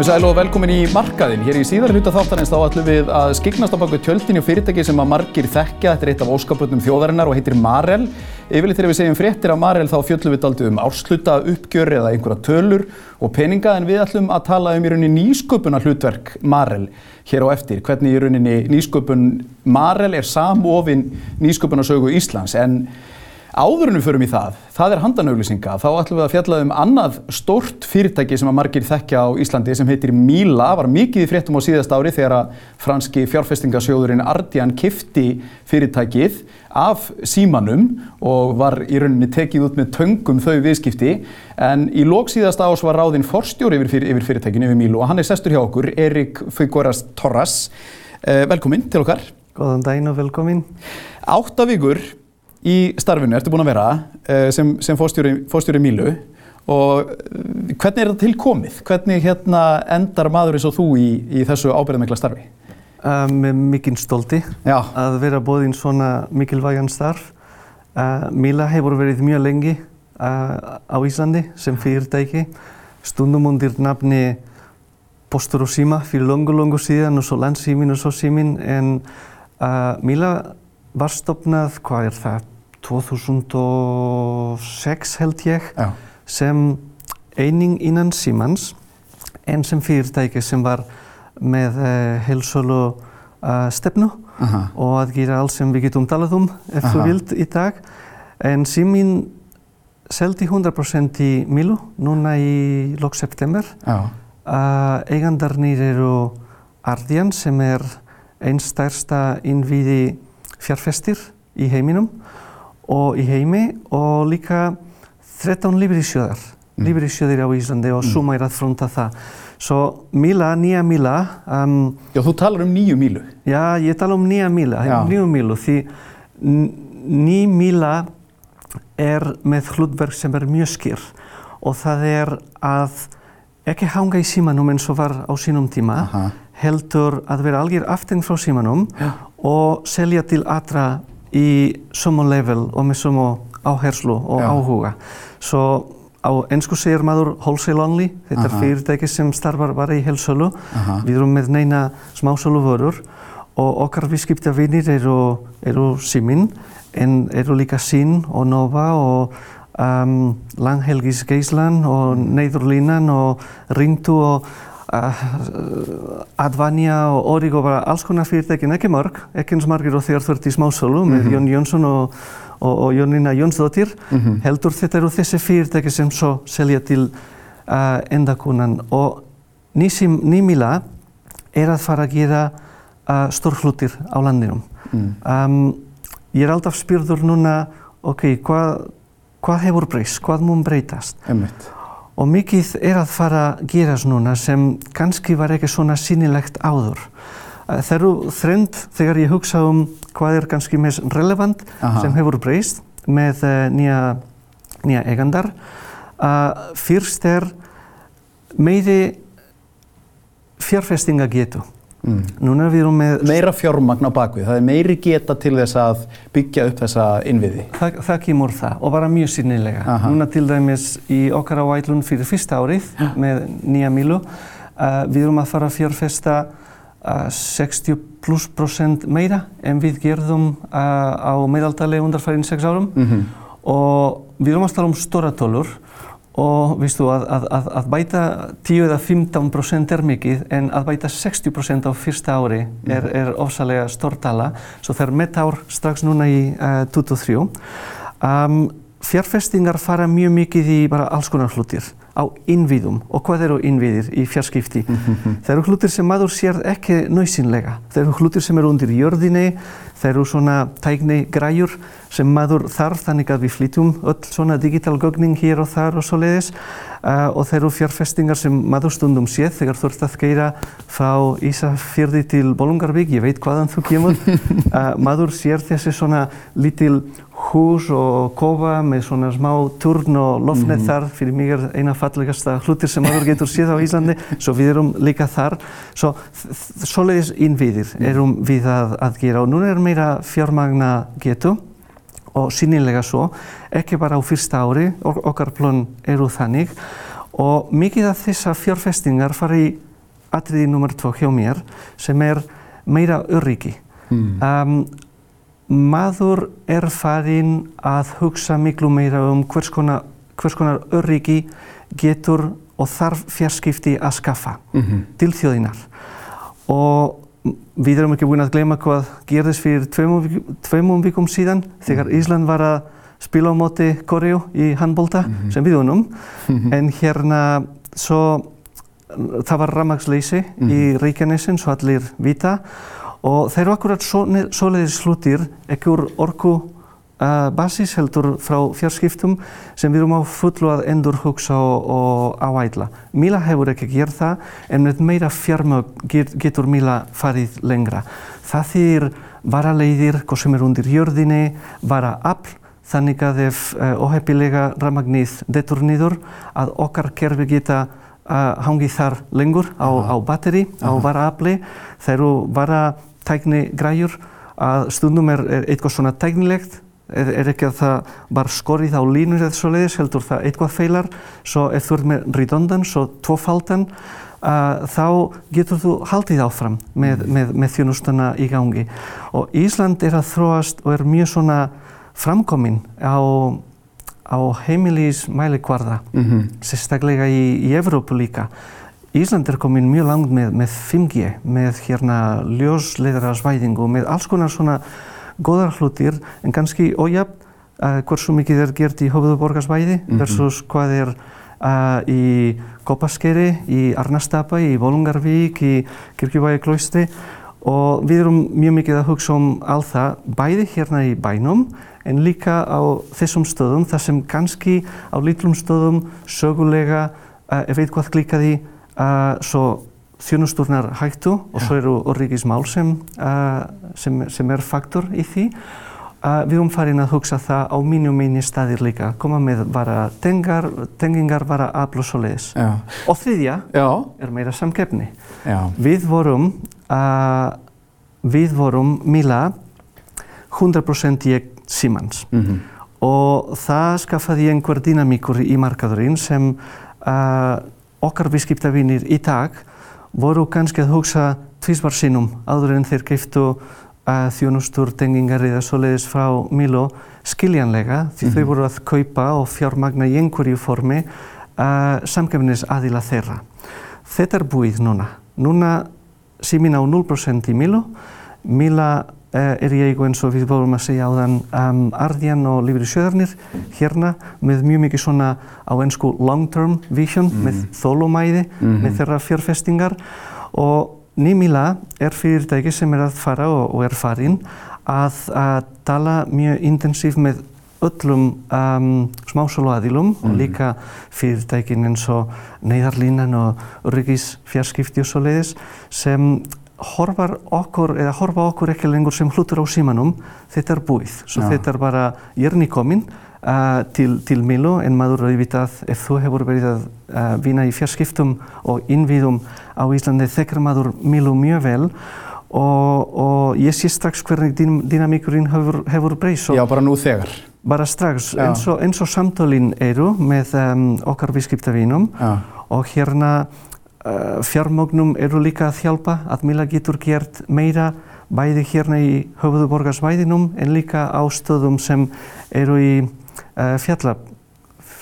Komið sæl og velkomin í markaðinn. Hér í síðar hluta þáttanins þá ætlum við að skiknast á baku tjöldinni og fyrirtæki sem að margir þekkja. Þetta er eitt af óskapöldum þjóðarinnar og heitir Marel. Yfirleitt þegar við segjum fréttir af Marel þá fjöllum við aldrei um ársluta, uppgjör eða einhverja tölur og peninga en við ætlum að tala um í rauninni nýsköpuna hlutverk Marel hér á eftir. Hvernig í rauninni nýsköpun Marel er samofinn nýsköpunasögu Íslands en Áðurinnum förum í það, það er handanauglýsinga, þá ætlum við að fjalla um annað stórt fyrirtæki sem að margir þekkja á Íslandi sem heitir Míla, var mikið í fréttum á síðast ári þegar að franski fjárfestingasjóðurinn Ardian kifti fyrirtækið af símanum og var í rauninni tekið út með töngum þau viðskipti en í lók síðast ás var ráðinn forstjóri yfir, yfir fyrirtækinu, yfir Mílu og hann er sestur hjá okkur, Erik Figueras Torras. Eh, velkomin til okkar. Góðan daginn og velkomin. Átta vikur í starfinu ertu búin að vera uh, sem, sem fórstjóri Mílu og uh, hvernig er þetta tilkomið? Hvernig hérna endar maður eins og þú í, í þessu ábyrðamikla starfi? Uh, með mikinn stolti Já. að vera bóðinn svona mikilvægan starf. Míla hefur verið mjög lengi á Íslandi sem fyrirtæki, stundum undir nafni Postur og Síma fyrir longu, longu síðan og svo landsímin og svo símin en Míla var stopnað, hvað er það, 2006 held ég, Já. sem eining innan Símans en sem fyrirtæki sem var með uh, helsölu uh, stefnu Aha. og að gera allt sem við getum talað um ef þú vilt í dag. En Símin seldi 100% í Milu núna í lok september. Uh, eigandarnir eru Ardian sem er einn stærsta innvíði fjárfestir í heiminum og í heimi og líka 13 lífeyrissjóðar, mm. lífeyrissjóðir á Íslandi og Suma er að fronta það. Svo Mila, nýja Mila, um, Já, þú talar um nýju Mílu. já ég tala um nýja Mila, Já. nýju Milu því n- ný Mila er með hlutverk sem er mjög skýr og það er að ekki hanga í símanum eins og var á sínum tíma Aha. heldur að vera algjör aftengt frá símanum Já. og selja til allra í sömu level og með sömu áherslu og Já. áhuga. Svo á ennsku segir maður wholesale only, þetta er fyrirtæki sem starfar bara í helsölu. Við erum með neina smásölu vörur og okkar viðskiptavinir eru, eru Simin en eru líka Sín og Nova og um, Langhelgis Geislan og Neyðurlínan og Rintu og Advania og Origo, bara alls konar fyrirtækin, ekki mörg, ekki eins margir og þegar þú ert í smásölu með Jón Jónsson og, og, og Jónína Jónsdóttir, heldur þetta eru þessi fyrirtæki sem svo selja til uh, endakunan og Nýmila er að fara að gera uh, stórhlutir á landinum. Mm. Um, ég er alltaf spyrður núna, ok, hvað, hvað hefur breyst, hvað mun breytast? Einmitt. Og mikið er að fara að gerast núna sem kannski var ekki svona sýnilegt áður. Það eru þrend þegar ég hugsa um hvað er kannski mest relevant Aha. sem hefur breyst með uh, nýja, eigandar. Fyrst er meiri fjárfestingagetu. Mm. Núna við erum með Meira fjármagn á bakvið, það er meiri geta til þess að byggja upp þessa innviði. Það, það kemur það og bara mjög sýnilega. Aha. Núna til dæmis í okkar áætlun fyrir fyrsta árið með nýja Mílu, uh, við erum að fara að fjárfesta uh, 60 pluss prosent meira en við gerðum uh, á meðaltali undarfærin 6 árum Mm og við erum að tala um stóra tölur og veistu að, að, að, að bæta 10 eða 15 prosent er mikið en að bæta 60 prosent á fyrsta ári er, er ofsalega stór tala. Svo það er met ár strax núna í uh, 23 um, fjárfestingar fara mjög mikið í bara alls konar hlutir á innviðum. Og hvað eru innviðir í fjarskipti? Það eru hlutir sem maður sér ekki nöйsinlega það eru hlutir sem eru undir jörðinni það eru svona tækni græjur sem maður þarf þannig að við flytjum öll svona digital gögning hér og þar og svo leiðis uh, og það eru fjárfestingar sem maður stundum séð þegar þú ert að geira frá Ísafjörði til Bolungarvík, ég veit hvaðan þú kemur. Uh, maður sér þessi svona lítil hús og kofa með svona smá turn og lofnet þar. Fyrir mig er eina fallegasta hlutir sem maður getur séð á Íslandi. Svo við erum líka þar. Svo svoleiðis innviðir erum við að, að gera. Og núna er meira fjármagna getu. Og sínilega svo, ekki bara á fyrsta ári, ok- okkar plön eru þannig. Og mikið af þessar fjárfestingar fara í atriði nummer 2 hjá mér sem er meira öryggi. Mm. Um, maður er farinn að hugsa miklu meira um hvers konar, hvers konar öryggi getur og þarf fjarskipti að skaffa mm -hmm. til þjóðinar. Og við erum ekki búin að glema hvað gerðist fyrir tveimum vikum síðan þegar mm. Ísland var að spila á móti Koreu í handbólta mm -hmm. sem við unum. Mm -hmm. En hérna svo það var ramagsleysi í mhm. Reykjanesin, svo allir vita og þeir eru akkurat svoleiðis slutir ekki úr orku uh, basis heldur frá fjarskiptum sem við erum á fullu að endur hugsa og, og áætla. Mila hefur ekki gert það en með meira fjármög get, getur Mila farið lengra. Það þýr varaleiðir, hvað sem er undir jörðinni, vara afl þannig að ef uh, óhefilega ramagnið detur nýður að okkar kerfi geta uh, hangið þar lengur á, á batteri, á varaafli. Þeir eru vara tækni græjur að stundum er, er eitthvað svona tæknilegt er, er ekki að það var skorið á línur eða svo leiðis, heldur það eitthvað feilar svo ef þú ert með redundans og tvofaldan uh, þá getur þú haldið áfram með, mm. með, með þjónustuna í gangi og Ísland er að þróast og er mjög svona framkominn á, á heimilís mælikvarða mm -hmm. sérstaklega í, í Evrópu líka Ísland er komin mjög langt með, með 5G, með hérna ljósleðara svæðingu, með alls konar svona góðar hlutir en kannski ójafn uh, hversu mikið er gert í höfuðborgarsvæði mm -hmm. versus hvað er uh, í Kopaskeri, í Arnastapa, í Volungarvík, í Kirkjubæi Klóistri og við erum mjög mikið að hugsa um allt það, bæði hérna í bænum en líka á þessum stöðum þar sem kannski á lítlum stöðum sögulega uh, ef eitthvað klíkaði svo þjónustúrnar hættu og svo eru orðríkismál sem, uh, sem, sem er faktor í því. Uh, við erum farin að hugsa það á mínu minni staðir líka, koma með bara tengar, tengingar, bara afl og svo leiðis. Og þriðja Já. er meira samkefni. Já. Við vorum, við vorum Mila 100% ég Simans mm -hmm. og það skaffaði einhver dynamíkur í markaðurinn sem okkar viðskiptavinir í dag voru kannski að hugsa tvísvar sinnum áður en þeir keiftu uh, þjónustur, tengingar eða svoleiðis frá Milo skiljanlega því mm -hmm. þau voru að kaupa og fjármagna í einhverju formi uh, samkefnis aðila þeirra. Þetta er búið núna. Núna símin á 0% í Milo. Mila er í eigu eins og við vorum að segja á þann um, Ardian og Lífri Sjöðarnir hérna með mjög mikið svona á ennsku long term vision mm. með þólumæði, mm -hmm. með þeirra fjárfestingar og Nýmila er fyrirtæki sem er að fara og, og er farin að, að tala mjög intensív með öllum um, smásóluaðilum mm. og líka fyrirtækin eins og neyðarlínan og Ryggis fjarskipti og svo leiðis sem horfar okkur, eða horfa okkur ekki lengur sem hlutur á símanum, þetta er búið. Svo Já. þetta er bara, ég er nýkominn uh, til, til Milo en maður auðvitað ef þú hefur verið að uh, vinna í fjarskiptum og innvíðum á Íslandi þekkar maður Milo mjög vel og, og ég sé strax hvernig dynamíkurinn hefur, hefur breyst. Já, bara nú þegar. Bara strax, eins og, eins og samtölinn eru með um, okkar viðskiptavinum og hérna fjármögnum eru líka að hjálpa að Mila getur gert meira bæði hérna í höfuðuborgarsvæðinum en líka á stöðum sem eru í uh, fjalla,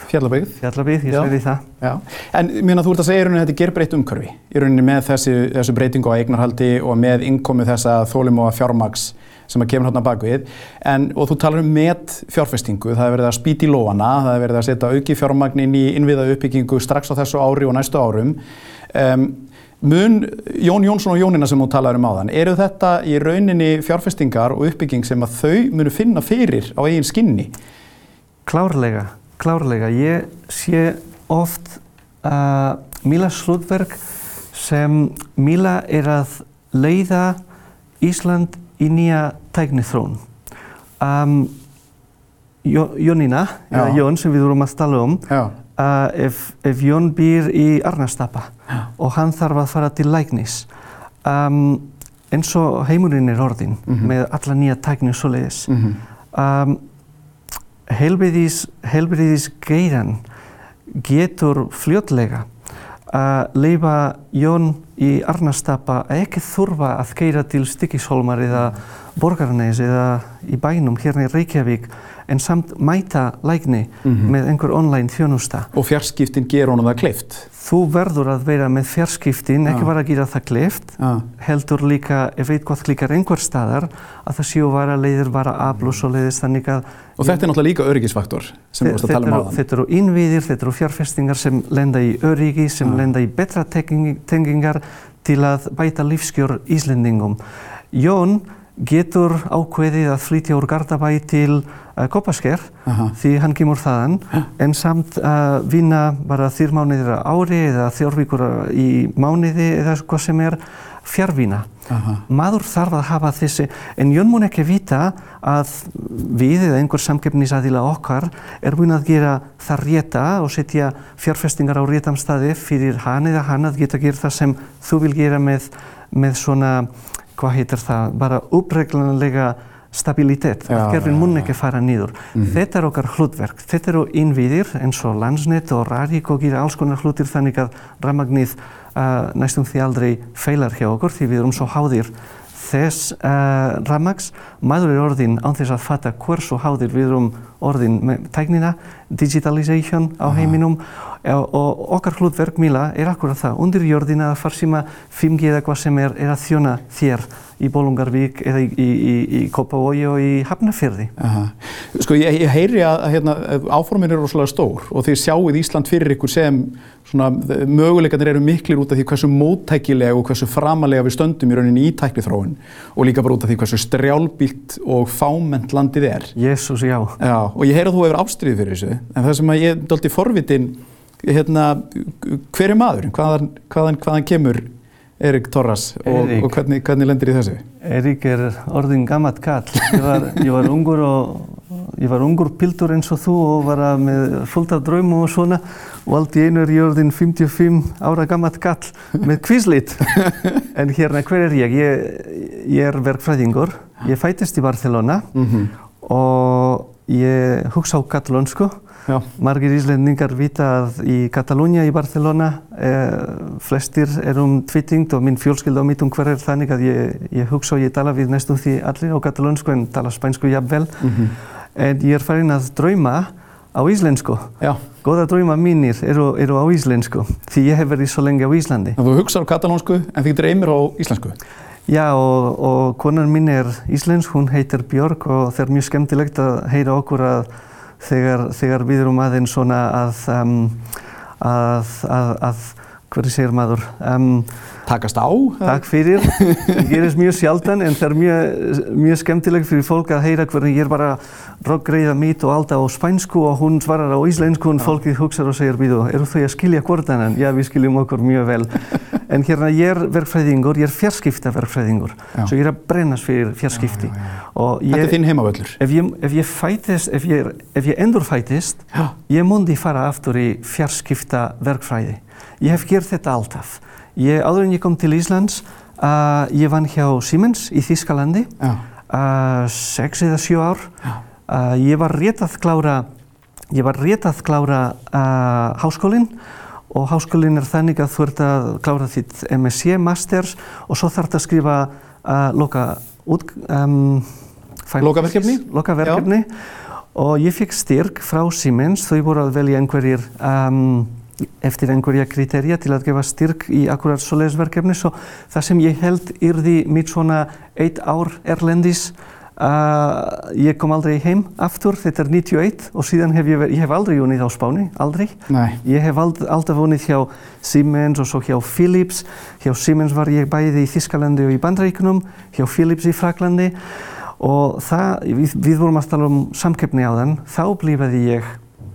Fjallabíð. Fjallabíð, ég segði það. Já. En mérna þú ert að segja í rauninni að þetta ger breytt umhverfi í rauninni með þessi, þessu breytingu á eignarhaldi og með innkomu þessa þólum og fjármags sem að kemur hérna bak við en, og þú talar um met fjárfestingu, það er verið að spýti í lóana, það er verið að setja auki fjármagnin í innviða uppbyggingu strax á þessu ári og næstu árum Um, mun Jón Jónsson og Jónina sem þú talaður um áðan, eru þetta í rauninni fjárfestingar og uppbygging sem að þau munu finna fyrir á eigin skinni? Klárlega, klárlega. Ég sé oft uh, Mila slutverk sem Mila er að leiða Ísland í nýja tæknithróun. Um, Jónina, Jón sem við vorum að tala um, Já uh, ef, ef Jón býr í Arnastapa og hann þarf að fara til læknis um, eins og heimurinn er orðin mm -hmm. með alla nýja tækni og svo leiðis mm -hmm. um, helbriðis geiran getur fljótlega að leifa Jón í Arnastapa að ekki þurfa að keira til Stykkishólmar eða Borgarnes eða í bænum hérna í Reykjavík en samt mæta lækni mm -hmm. með einhver online þjónusta. Og fjarskiptin ger honum það kleift? Þú verður að vera með fjarskiptin, ekki bara að gera það kleift, heldur líka, ef eitthvað klikkar einhver staðar, að það séu vara leiðir, vara afl og svo leiðist þannig að... Og þetta er náttúrulega líka öryggisfaktor sem þú varst að tala um aðan. Þetta eru innviðir, þetta eru fjárfestingar sem lenda í öryggi, sem lenda í betra tengingar til að bæta lífskjör Íslendingum. Jón getur ákveðið að flytja úr Gardabæ til uh, Koppasker því hann kemur þaðan ha. en samt uh, vinna bara þýr mánuðir ári eða þjórvíkur í mánuði eða hvað sem er fjárvína. Maður þarf að hafa þessi, en Jón mun ekki vita að við eða einhver samkeppnisadila okkar er búin að gera það rétta og setja fjárfestingar á réttamstaði fyrir hann eða hann að geta gera það sem þú vil gera með, með svona hvað heitir það, bara uppreglanlega stabilitet, að kerfin mun ekki fara nýður. Mm -hmm. Þetta er okkar hlutverk, þetta eru innviðir eins og landsnet og rarík og gera alls konar hlutir þannig að ramagnið uh, næstum því aldrei feilar hjá okkur því við erum svo háðir þess uh, ramags. Maður er orðin án þess að fatta hversu háðir við erum orðin með tæknina, digitalization á heiminum og okkar hlutverk Mila er akkurat það, undir jörðina að farsima 5G eða hvað sem er, er að þjóna þér í Bólungarvík eða í, í, í Kópavogi og í Hafnarfjörði. Sko ég, ég heyri að, hérna, áformin eru rosalega stór og þið sjáuð Ísland fyrir ykkur sem svona, möguleikarnir eru miklir út af því hversu móttækilega og hversu framalega við stöndum í rauninni í tæknithróun og líka bara út af því hversu strjálbílt og fáment landið er. Jésús, já. já. Og ég heyri að þú hefur ástriðið fyrir þessu en það sem að ég doldi forvitin hérna, hver er maðurinn? Hvaðan, hvaðan, hvaðan kemur Erik Torras og, og hvernig, hvernig lendir í þessu? Erik er orðin gammalt kall. Ég var, ég var ungur og ég var ungur pildur eins og þú og var með fullt af draumum og svona og allt í einu er ég orðin 55 ára gammalt kall með kvíslit. En hérna, hver er ég? Ég, ég er verkfræðingur. Ég fætist í Barcelona mm -hmm. og ég hugsa á katalónsku Já. Margir íslendingar vita að í Katalúnia í Barcelona eh, flestir er um tvítingt og minn fjölskyld á mitt um hver er þannig að ég, ég hugsa og ég tala við næstum því allir á katalónsku en tala spænsku jafnvel. Mm -hmm. En ég er farin að drauma á íslensku. Já. Góða drauma mínir eru, eru á íslensku því ég hef verið svo lengi á Íslandi. Þú hugsa á katalónsku en því dreymir á íslensku? Já og, og konan mín er íslensk, hún heitir Björg og það er mjög skemmtilegt að heyra okkur að þegar, þegar við erum aðeins svona að, um, að, að, að hverju segir maður? Um, Takast á? Takk fyrir. Það gerist mjög sjaldan en það er mjög, mjög skemmtilegt fyrir fólk að heyra hvernig ég er bara roggreiða mitt og alltaf á spænsku og hún svarar á íslensku og fólkið hugsaður og segir býðu, eru þau að skilja hvort annan? Já, við skiljum okkur mjög vel. En hérna ég er verkfræðingur, ég er fjarskiptaverkfræðingur, svo ég er að brennast fyrir fjarskipti. Já, já, já. Þetta er þinn heimavöllur? Ef ég, ef ég fætist, ef ég, ef ég endur fætist, ég mundi fara aftur í fjarskiptaverkfræði. Ég hef gert þetta alltaf. Ég, áður en ég kom til Íslands, uh, ég vann hjá Siemens í Þískalandi, uh, sex eða sjö ár. Uh, ég var rétt að klára, klára háskólinn og háskólinn er þannig að þú ert að klára þitt MSc Masters og svo þarf það að skrifa loka út, um, lokaverkefni, lokaverkefni. og ég fikk styrk frá Siemens, þau voru að velja einhverjir um, eftir einhverja kriterja til að gefa styrk í akkurat svoleiðsverkefni. Svo það sem ég held yrði mitt svona eitt ár erlendis, uh, ég kom aldrei heim aftur, þetta er 91 og síðan hef ég, ég hef aldrei unnið á Spáni, aldrei. Nei. Ég hef ald, alltaf unnið hjá Siemens og svo hjá Philips. Hjá Siemens var ég bæði í Þískalandi og í Bandreikunum, hjá Philips í Fraklandi og það, við, við vorum að tala um samkeppni á þann, þá blífaði ég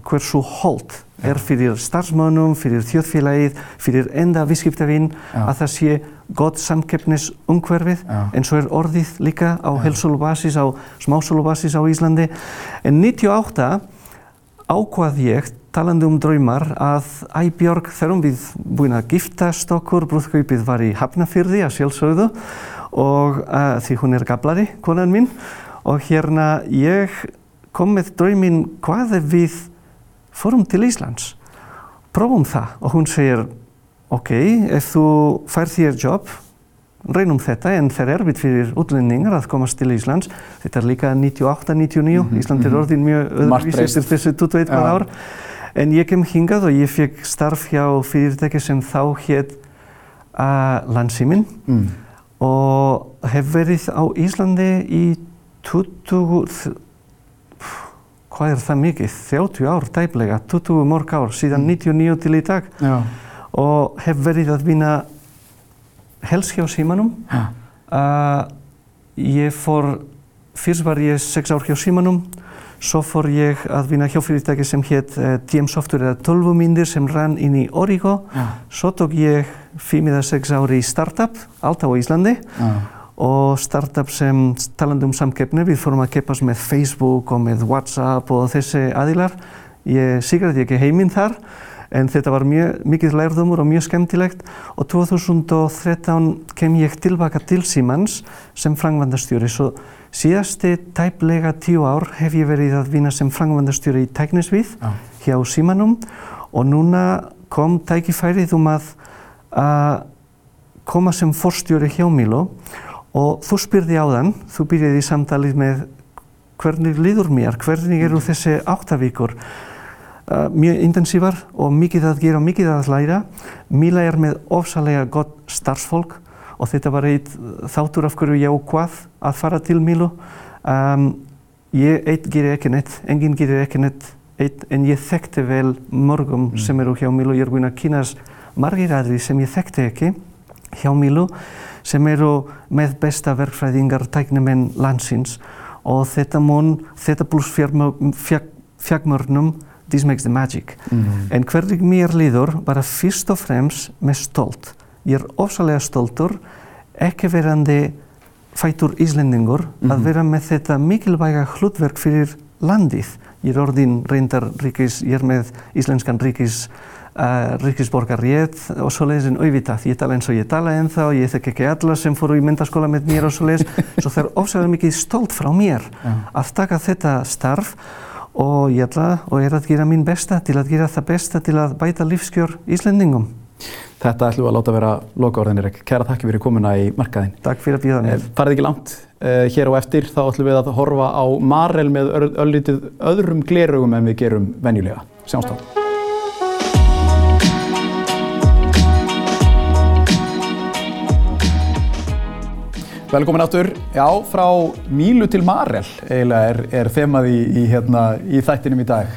hversu hold er fyrir starfsmönnum, fyrir þjóðfélagið, fyrir enda viðskiptavinn að það sé gott samkeppnisumhverfið en svo er orðið líka á helsólubasis, á smásólubasis á Íslandi. En 98 ákvað ég, talandi um draumar, að Æbjörg, þegar við búin að giftast okkur, brúðkaupið var í Hafnafyrði að sjálfsögðu og uh, því hún er gablari, konan mín, og hérna ég kom með drauminn hvað er við fórum til Íslands, prófum það og hún segir ok, ef þú fær þér jobb, reynum þetta en það er erfitt fyrir útlendingar að komast til Íslands. Þetta er líka 98-99, mm -hmm, Ísland er -hmm. orðin mjög öðruvísi eftir þessu 21 ja. ár. En ég kem hingað og ég fekk starf hjá fyrirtæki sem þá hétt uh, Landsíminn mm. og hef verið á Íslandi í 20, hvað er það mikið, 30 ár tæplega, 20 morg ár, síðan 99 til í dag. Já. Og hef verið að vinna helst hjá símanum. Uh, ég fór, fyrst var ég 6 ár hjá símanum, svo fór ég að vinna hjá fyrirtæki sem hétt uh, TM Software eða 12 myndir sem rann inn í Origo. Já. Svo tók ég 5 eða 6 ári í startup, allt á Íslandi. Já. Og startup sem talandi um samkeppni, við fórum að keppast með Facebook og með WhatsApp og þessi aðilar. Ég sigraði ekki heiminn þar en þetta var mjög mikið lærðumur og mjög skemmtilegt og 2013 kem ég tilbaka til Siemens sem frangvandastjóri svo síðasti tæplega tíu ár hef ég verið að vinna sem frangvandastjóri í tæknisvið ah. hjá Siemennum og núna kom tækifærið um að að koma sem forstjóri hjá Milo og þú spyrði á þann, þú byrjaði í samtalið með hvernig liður mér, hvernig eru þessi áttavíkur Uh, mjög intensívar og mikið að gera og mikið að læra. Mila er með ofsalega gott starfsfólk og þetta var eitt þáttur af hverju ég ákvað að fara til Milu. Um, ég eitt gerir ekki neitt, enginn gerir ekki neitt eitt, en ég þekkti vel mörgum mm. sem eru hjá Milu. Ég er búinn að kynast margir aðri sem ég þekkti ekki hjá Milu sem eru með besta verkfræðingar tæknumenn landsins og þetta mun, þetta pluss fjagmörnum this makes the magic. Mm -hmm. En hvernig mér líður bara fyrst og fremst með stolt. Ég er ofsalega stoltur, ekki verandi fætur íslendingur, mm -hmm. að mhm. vera með þetta mikilvæga hlutverk fyrir landið. Ég er orðin reyndar ríkis, ég er með íslenskan ríkis, uh, ríkisborgarrétt og svoleiðis en auðvitað. Ég tala eins og ég tala ennþá, ég þekk ekki alla sem fóru í myndaskóla með mér og svoleiðis. Svo það er ofsalega mikið stolt frá mér að taka þetta starf og ég ætla og er að gera mín besta til að gera það besta til að bæta lífskjör Íslendingum. Þetta ætlum við að láta vera loka orðinir. Kæra takk fyrir komuna í markaðin. Takk fyrir að býða mér. Eh, farið ekki langt. Eh, hér á eftir þá ætlum við að horfa á Marel með öllítið öðrum glerugum en við gerum venjulega. Sjáumst á. Velkomin áttur. Já, frá Mílu til Marel eiginlega er, er þemað í, í, hérna, í þættinum í dag.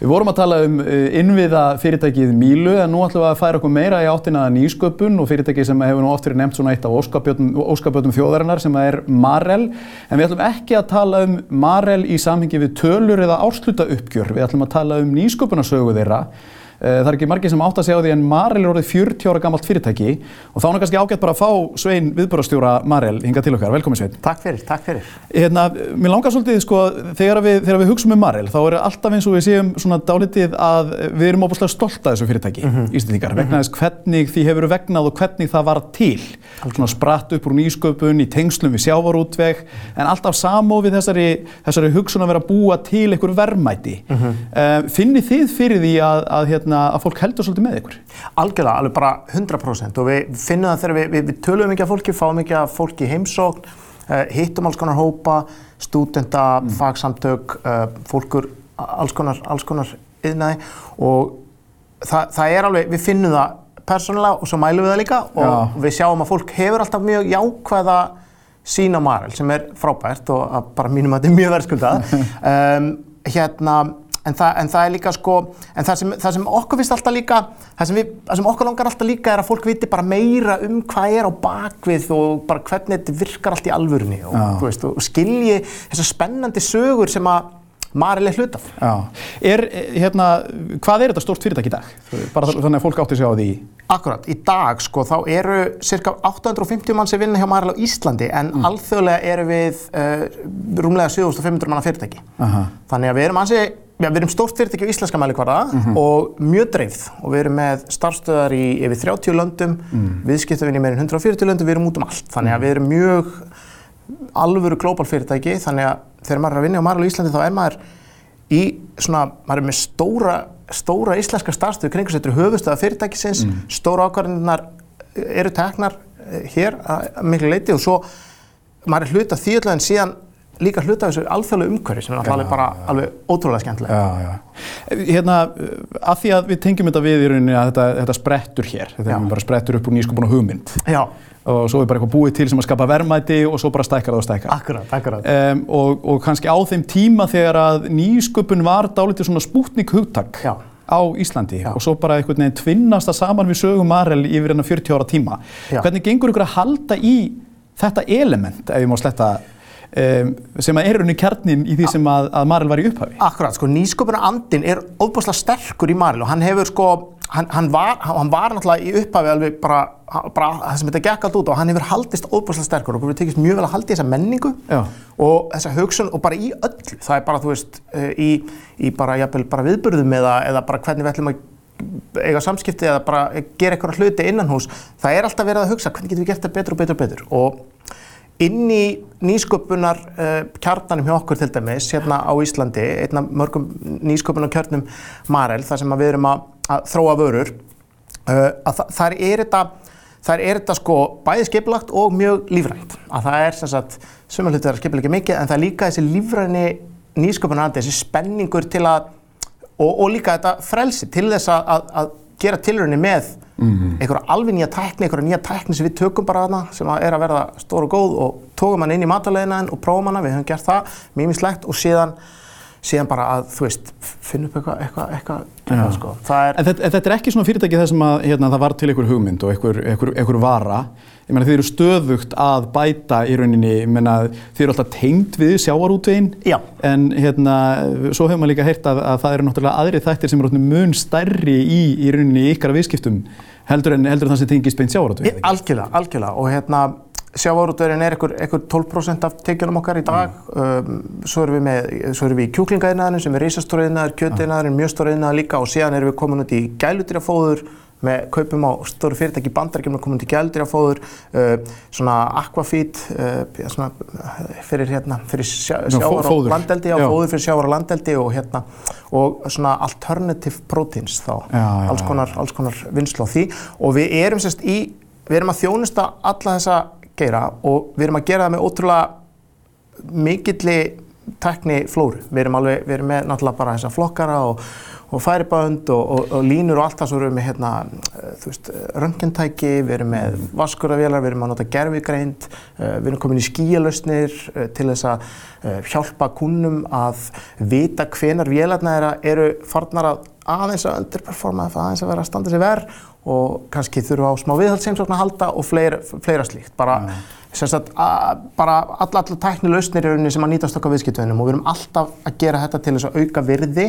Við vorum að tala um eh, innviða fyrirtækið Mílu en nú ætlum við að færa okkur meira í áttina nýsköpun og fyrirtæki sem hefur nú oft verið nefnt svona eitt af óskapjötum þjóðarinnar sem er Marel. En við ætlum ekki að tala um Marel í samhengi við tölur eða ársluta uppgjör. Við ætlum að tala um nýsköpunarsögu þeirra það er ekki margir sem átt að segja á því en Marel er orðið 40 ára gammalt fyrirtæki og þá er það kannski ágætt bara að fá Svein viðbúrastjóra Marel hinga til okkar. Velkomin Svein. Takk fyrir, takk fyrir. Hérna, mér langar svolítið sko þegar við, þegar við hugsaum um Marel þá er alltaf eins og við séum svona dálitið að við erum óbúslega stolt að þessu fyrirtæki mm -hmm. ístendingar mm -hmm. vegna þess hvernig því hefur vegnað og hvernig það var til. Svona spratt upp úr nýsköpun í tengslum við sjávarútveg en alltaf samofið þessari, þessari hugsun að vera að búa til einhver verðmæti. Mm -hmm. uh, Hérna, að fólk heldur svolítið með ykkur? Algjörlega, alveg bara 100% og við finnum það þegar við, við, við tölum mikið af fólki, fáum mikið af fólki í heimsókn, uh, hittum alls konar hópa, stúdenda, mm. fagsamtök, uh, fólkur, alls konar, alls konar yðnaði og það, það er alveg, við finnum það persónulega og svo mælum við það líka og Já. við sjáum að fólk hefur alltaf mjög jákvæða sína marel sem er frábært og bara mínum að þetta er mjög verðskuldað. um, hérna, En það, en það er líka sko, en það sem, það sem okkur finnst alltaf líka, það sem, við, það sem okkur langar alltaf líka er að fólk viti bara meira um hvað er á bakvið og bara hvernig þetta virkar allt í alvörunni og, veist, og skilji þessar spennandi sögur sem að Maril er hlutaf. Já. Er, hérna, hvað er þetta stórt fyrirtæk í dag? Bara þannig að fólk átti sig á því. Akkurat, í dag sko þá eru cirka 850 mann sem vinna hjá Maril á Íslandi en mm. alþjóðlega eru við uh, rúmlega 7500 manna fyrirtæki. Aha. Þannig að við erum ansið Já, við erum stórt fyrirtæki á íslenska mælikvarða mm -hmm. og mjög dreifð og við erum með starfstöðar í yfir 30 löndum, mm. viðskiptafinni meirinn 140 löndum, við erum út um allt. Þannig að við erum mjög alvöru glóbal fyrirtæki, þannig að þegar maður er að vinna á Marl og Íslandi þá er maður í svona, maður er með stóra stóra íslenska starfstöðu kringu sér, þetta eru höfustöða fyrirtækisins, mm. stóra ákvarðinnar eru teknar eh, hér að miklu leiti og svo maður er hluta því öllu en síðan líka hluta þessu alþjóðlega umhverfi sem er náttúrulega bara alveg ótrúlega skemmtilega. Já. Hérna, að því að við tengjum þetta við í rauninni að þetta, þetta sprettur hér, þetta er bara sprettur upp úr nýskupun og hugmynd. Já. Og svo er bara eitthvað búið til sem að skapa verðmæti og svo bara stækkar það og stækkar. Akkurat, akkurat. Um, og, og kannski á þeim tíma þegar að nýsköpun var dálítið svona spútnik hugtak á Íslandi Já. og svo bara einhvern veginn tvinnast það saman við sögum Marel yfir enna 40 ára tíma. Hvernig gengur ykkur að halda í þetta element, ef ég má sletta, um, sem að er rauninni kjarnin í því sem að, að Marel var í upphafi? Akkurat, sko, nýsköpuna andin er óbúslega sterkur í Maril og hann hefur sko, hann, hann, var, hann var náttúrulega í upphafi alveg bara, bara það sem þetta gekk allt út og hann hefur haldist óbúslega sterkur og okkur tekist mjög vel að halda í þessa menningu Já. og þessa hugsun og bara í öllu, það er bara, þú veist, eh, í, í bara, jafnvel, bara viðburðum eða, eða bara hvernig við ætlum að eiga samskipti eða bara gera eitthvað hluti innan hús, það er alltaf verið að hugsa hvernig getum við gert þetta betur og betur og betur og inn í nýsköpunar uh, kjarnanum hjá okkur til dæmis hérna á Íslandi, einn af mörgum nýsköpunar kjarnum Marel, þar sem við erum að, að þróa vörur uh, að þa þar er þetta þar er þetta sko bæði skipilagt og mjög lífrænt. Að það er sem sagt sumar hluti er ekki mikið en það er líka þessi lífræni nýsköpunar þessi spenningur til að og, og líka þetta frelsi til þess að, að gera tilraunin með einhverja alveg nýja tækni, einhverja nýja tækni sem við tökum bara þarna sem að er að verða stór og góð og tókum hann inn í matalegina og prófum hana, við höfum gert það mjög mislegt og síðan, síðan bara að þú veist, finna upp eitthvað eitthvað, eitthvað, eitthvað sko. það er En þetta, en þetta er ekki svona fyrirtæki þar sem að hérna, það var til einhver hugmynd og einhver, einhver, einhver vara. Ég meina þið eru stöðugt að bæta í rauninni, ég meina þið eru alltaf tengd við sjávarútveginn. Já. En hérna, svo hefur maður líka heyrt að, að það eru náttúrulega aðri þættir sem eru mun stærri í, í rauninni ykkar viðskiptum heldur en, heldur það sem tengist beint sjávarútveginn. Algjörlega, algjörlega og hérna sjávarútvegurinn er einhver 12% af tekjunum okkar í dag um, svo erum við með, svo erum við í kjúklingaðinaðinu sem er risastóriðinaður, kjötiðinaðurinn, mjög stóriðinaður líka og síðan erum við komin út í gæludýrafóður með kaupum á stóru fyrirtæki bandarækjum komin út í gæludýrafóður uh, svona aquafeed uh, svona, uh, fyrir hérna fyrir sjá, fó- sjávar og landeldi já, fóður fyrir sjávar og landeldi og hérna og svona alternative proteins þá. Já, já, alls konar, alls konar vinslu á því. Og við erum sérst í við erum að þjónusta alla þessa geira og við erum að gera það með ótrúlega mikilli tekni flóru. Við erum alveg, við erum með náttúrulega bara þessa flokkara og, og færibönd og, og, og línur og allt það svo erum við með hérna, eh, þú veist, röntgentæki, við erum með vaskuravélar, við erum að nota gerfigreind, eh, við erum komin í skíalausnir eh, til þess að eh, hjálpa kunnum að vita hvenar vélarna eru farnar að aðeins að underperforma, aðeins að vera að standa sér verð og kannski þurfa á smá viðhaldsheimsókn að halda og fleira, fleira slíkt. Bara, sem sagt, að, bara alla, alla tækni lausnir í rauninni sem að nýtast okkar viðskiptveginum og við erum alltaf að gera þetta til þess að auka virði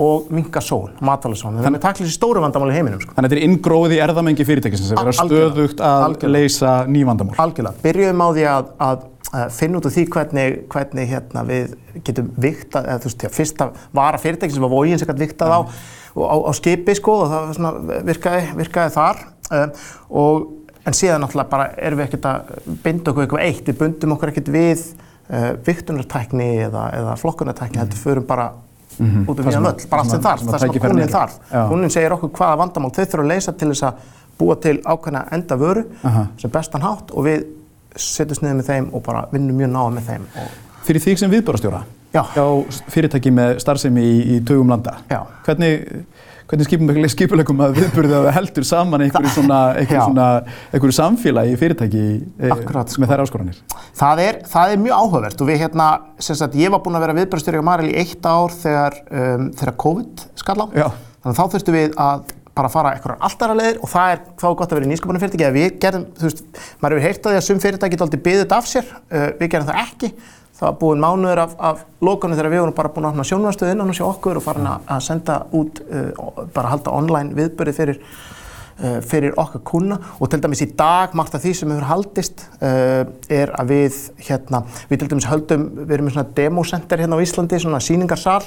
og minka sól, matalasón. Við erum að takla þessi stóru vandamáli í heiminum. Sko. Þannig að þetta er inngróið í erðamengi fyrirtækisins að vera stöðugt að Algjörlega. leysa ný vandamál. Algjörlega. Byrjuðum á því að, að, að finna út úr því hvernig, hvernig hérna, við getum viktað, eða þú veist, já, fyrsta vara fyrirtæki sem var vógin sem gæti viktað á, á, á skipi sko og það virkaði, virkaði þar. Uh, og, en síðan náttúrulega bara erum við ekkert að binda okkur eitthvað eitt, við bundum okkur ekkert við uh, viktunartækni eða, eða flokkunartækni, heldur förum bara út um Það við sem- öll, bara allt sem þarf, það sem eru. þarf. Já. Kúnin segir okkur hvaða vandamál þau þurfa að leysa til þess að búa til ákveðna enda vöru Aha. sem bestan hátt og við setjumst niður með þeim og bara vinnum mjög náða með þeim. Fyrir því sem viðbörastjóra, Já. hjá fyrirtæki með starfsemi í, í tugum landa, Já. hvernig, hvernig skipulegum að viðbörðu að heldur saman einhverju, svona, einhverju, svona, einhverju samfélagi fyrirtæki e, Akkurat, sko. með þær áskoranir? það, er, það er mjög áhugavert og við hérna, sem sagt, ég var búinn að vera viðbröðstjóri á Marel í eitt ár þegar, um, þegar COVID skall á. Já. Þannig að þá þurftum við að bara fara eitthvað alltaf leðir og það er þá gott að vera í nýsköpunum fyrirtæki að við gerðum, þú veist, maður hefur heyrt að því að sum fyrirtæki geta aldrei byggðið af sér, uh, við gerðum það ekki. Það var búin mánuður af, af lokunum þegar við vorum bara búin að opna sjónvarstöðu innan hos okkur og farin að, senda út, uh, bara halda online viðbörði fyrir uh, fyrir okkar kuna og til dæmis í dag margt af því sem hefur haldist uh, er að við hérna, við til dæmis höldum, við erum með svona democenter hérna á Íslandi, svona síningarsal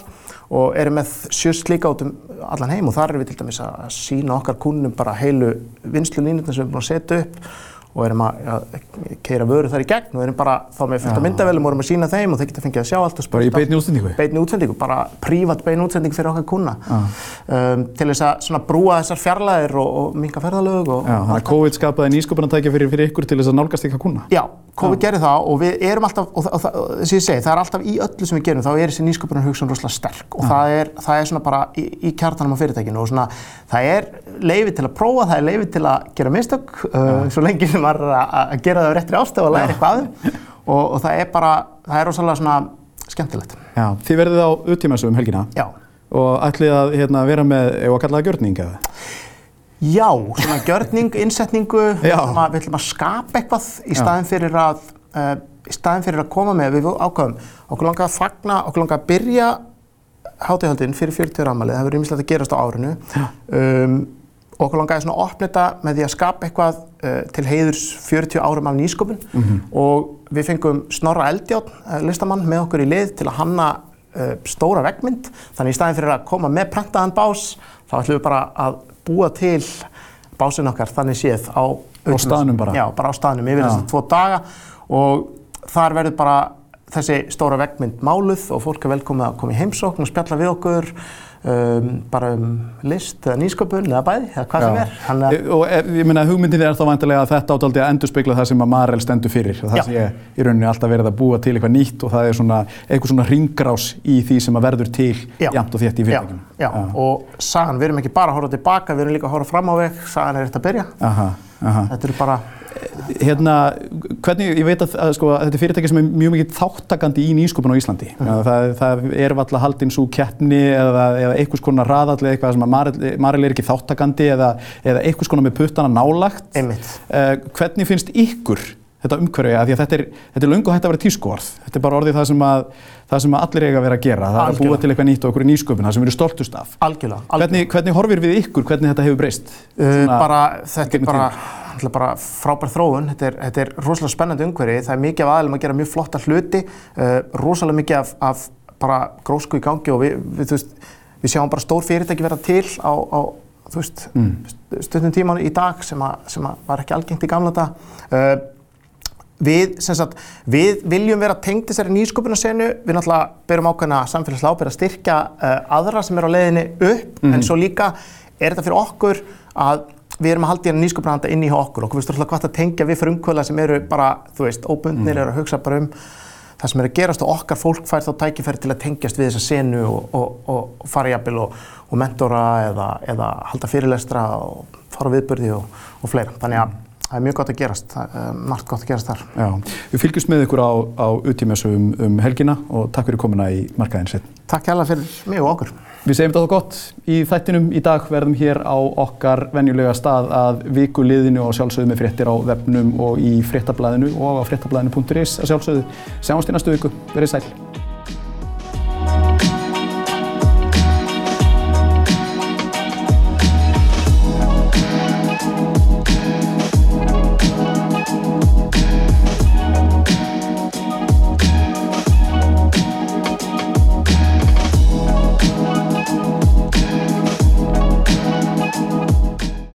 og erum með sjöst líka út um allan heim. Og þar erum við til dæmis að, sína okkar kunnum bara heilu vinslulínutna sem við erum búin að setja upp og erum að, að keira vöru þar í gegn og erum bara þá með fullt af myndavélum og erum að sína þeim og þeir geta fengið að sjá allt og Bara í beinni útsendingu? Beinni útsendingu, bara prívat beinni útsendingu fyrir okkar kuna um, til þess að svona brúa þessar fjarlæðir og, og minka ferðalög og, Já, þannig að COVID skapaði nýsköpunartækja fyrir, fyrir ykkur til þess að nálgast ykkar kuna. Já, COVID gerir það og við erum alltaf, og, þess að ég segi, það er alltaf í öllu sem við gerum, þá er þessi nýsköpunar hugsun rosalega sterk og það er, það er svona bara í, í kjartanum á fyrirtækinu og svona, það er leiði til að prófa, það er leiði til að gera mistök, uh, svo lengi sem maður er að, að gera það á réttri ástöð og læra eitthvað og, og það er bara, það er rosalega svona skemmtilegt. Já, þið verðið á uttímasu um helgina Já. og ætlið að hérna, vera með, ef að kalla það gjörning eða? Já, svona gjörning, innsetningu, sem að við ætlum að skapa eitthvað í staðin fyrir að, uh, í staðin fyrir að koma með, við ákvæðum, okkur langar að fagna, okkur langar að byrja hátíðhaldinn fyrir 40 ámalið, það verður ymmislegt að gerast á árinu. Um, og okkur langaði svona að opna þetta með því að skapa eitthvað uh, til heiðurs 40 árum af nýsköpun og við fengum Snorra Eldjátt, uh, listamann, með okkur í lið til að hanna uh, stóra veggmynd. Þannig í staðin fyrir að koma með prentaðan bás, þá ætlum við bara að búa til básinn okkar þannig séð á staðnum bara? Já, bara á staðnum yfir Já. þessi tvo daga og þar verður bara þessi stóra veggmynd máluð og fólk er velkomið að koma í heimsókn og spjalla við okkur um, bara um list eða nýsköpun eða bæði eða hvað sem Já. er. Að, Og e, ég meina hugmyndin er þá vantilega að þetta ádaldi að endurspegla það sem að Marel stendur fyrir það Já. sé í rauninni alltaf verið að búa til eitthvað nýtt og það er svona eitthvað svona ringrás í því sem að verður til Já. jafnt og þétt í já, fyrirtækinu. já, og sagan, við erum ekki bara að horfa tilbaka, við erum líka að horfa fram á veg, sagan er eftir að byrja. Aha, aha. Þetta eru bara, Hérna, hvernig, ég veit að, að, sko, að þetta er fyrirtæki sem er mjög mikið þáttakandi í nýsköpun á Íslandi. Mm. Það, það er valla haldinn svo keppni eða, eða einhvers konar raðall eða eitthvað sem að Marel er ekki þáttakandi eða, eða einhvers konar með puttana nálagt. einmitt. Uh, hvernig finnst ykkur þetta umhverfi að því að þetta er, þetta er löngu hægt að vera tískuorð. Þetta er bara orðið það sem að, það sem að allir eiga að vera að gera. Það er að búa Algjörlega. til eitthvað nýtt og okkur nýsköpun, það sem við erum stoltust af. Algjörlega. algjörlega. Hvernig, hvernig horfir við ykkur, hvernig þetta hefur breyst? Uh, bara, þetta er bara, bara frábær þróun, þetta er, þetta er rosalega spennandi umhverfi, það er mikið af aðlum að gera mjög flotta hluti, uh, rosalega mikið af, af bara grósku í gangi og við, við, veist, við sjáum bara stór fyrirtæki verða til á, á mm. stundum tíman í dag sem, að, sem að var ekki algengt í gamla dag. Uh, Við, sagt, við viljum vera tengd þessari nýsköpunarsenu, við náttúrulega berum ákveðna samfélagslega ábyrgð að styrkja uh, aðra sem eru á leiðinni upp, en svo líka er þetta fyrir okkur að við erum að halda í hérna nýsköpunaranda inn í okkur. Okkur finnst náttúrulega hvað að tengja við frumkvöla sem eru bara, þú veist, óbundnir, eru að hugsa bara um það sem er að gerast og okkar fólk fær þá tækifæri til að tengjast við þessa senu og, og, og, og fara jafnvel og, og mentora eða, eða halda fyrirlestra og fara og, og fleira. Það er mjög gott að gerast, það er margt gott að gerast þar. Já, við fylgjumst með ykkur á, á utímessu um, um helgina og takk fyrir komuna í markaðin sitt. Takk hérlega fyrir mig og okkur. Við segjum þetta gott í þættinum í dag verðum hér á okkar venjulega stað að viku liðinu og sjálfsögðu með fréttir á webnum og í fréttablaðinu og á fréttablaðinu.is að sjálfsögðu. Sjáumst í næstu viku, verið sæl.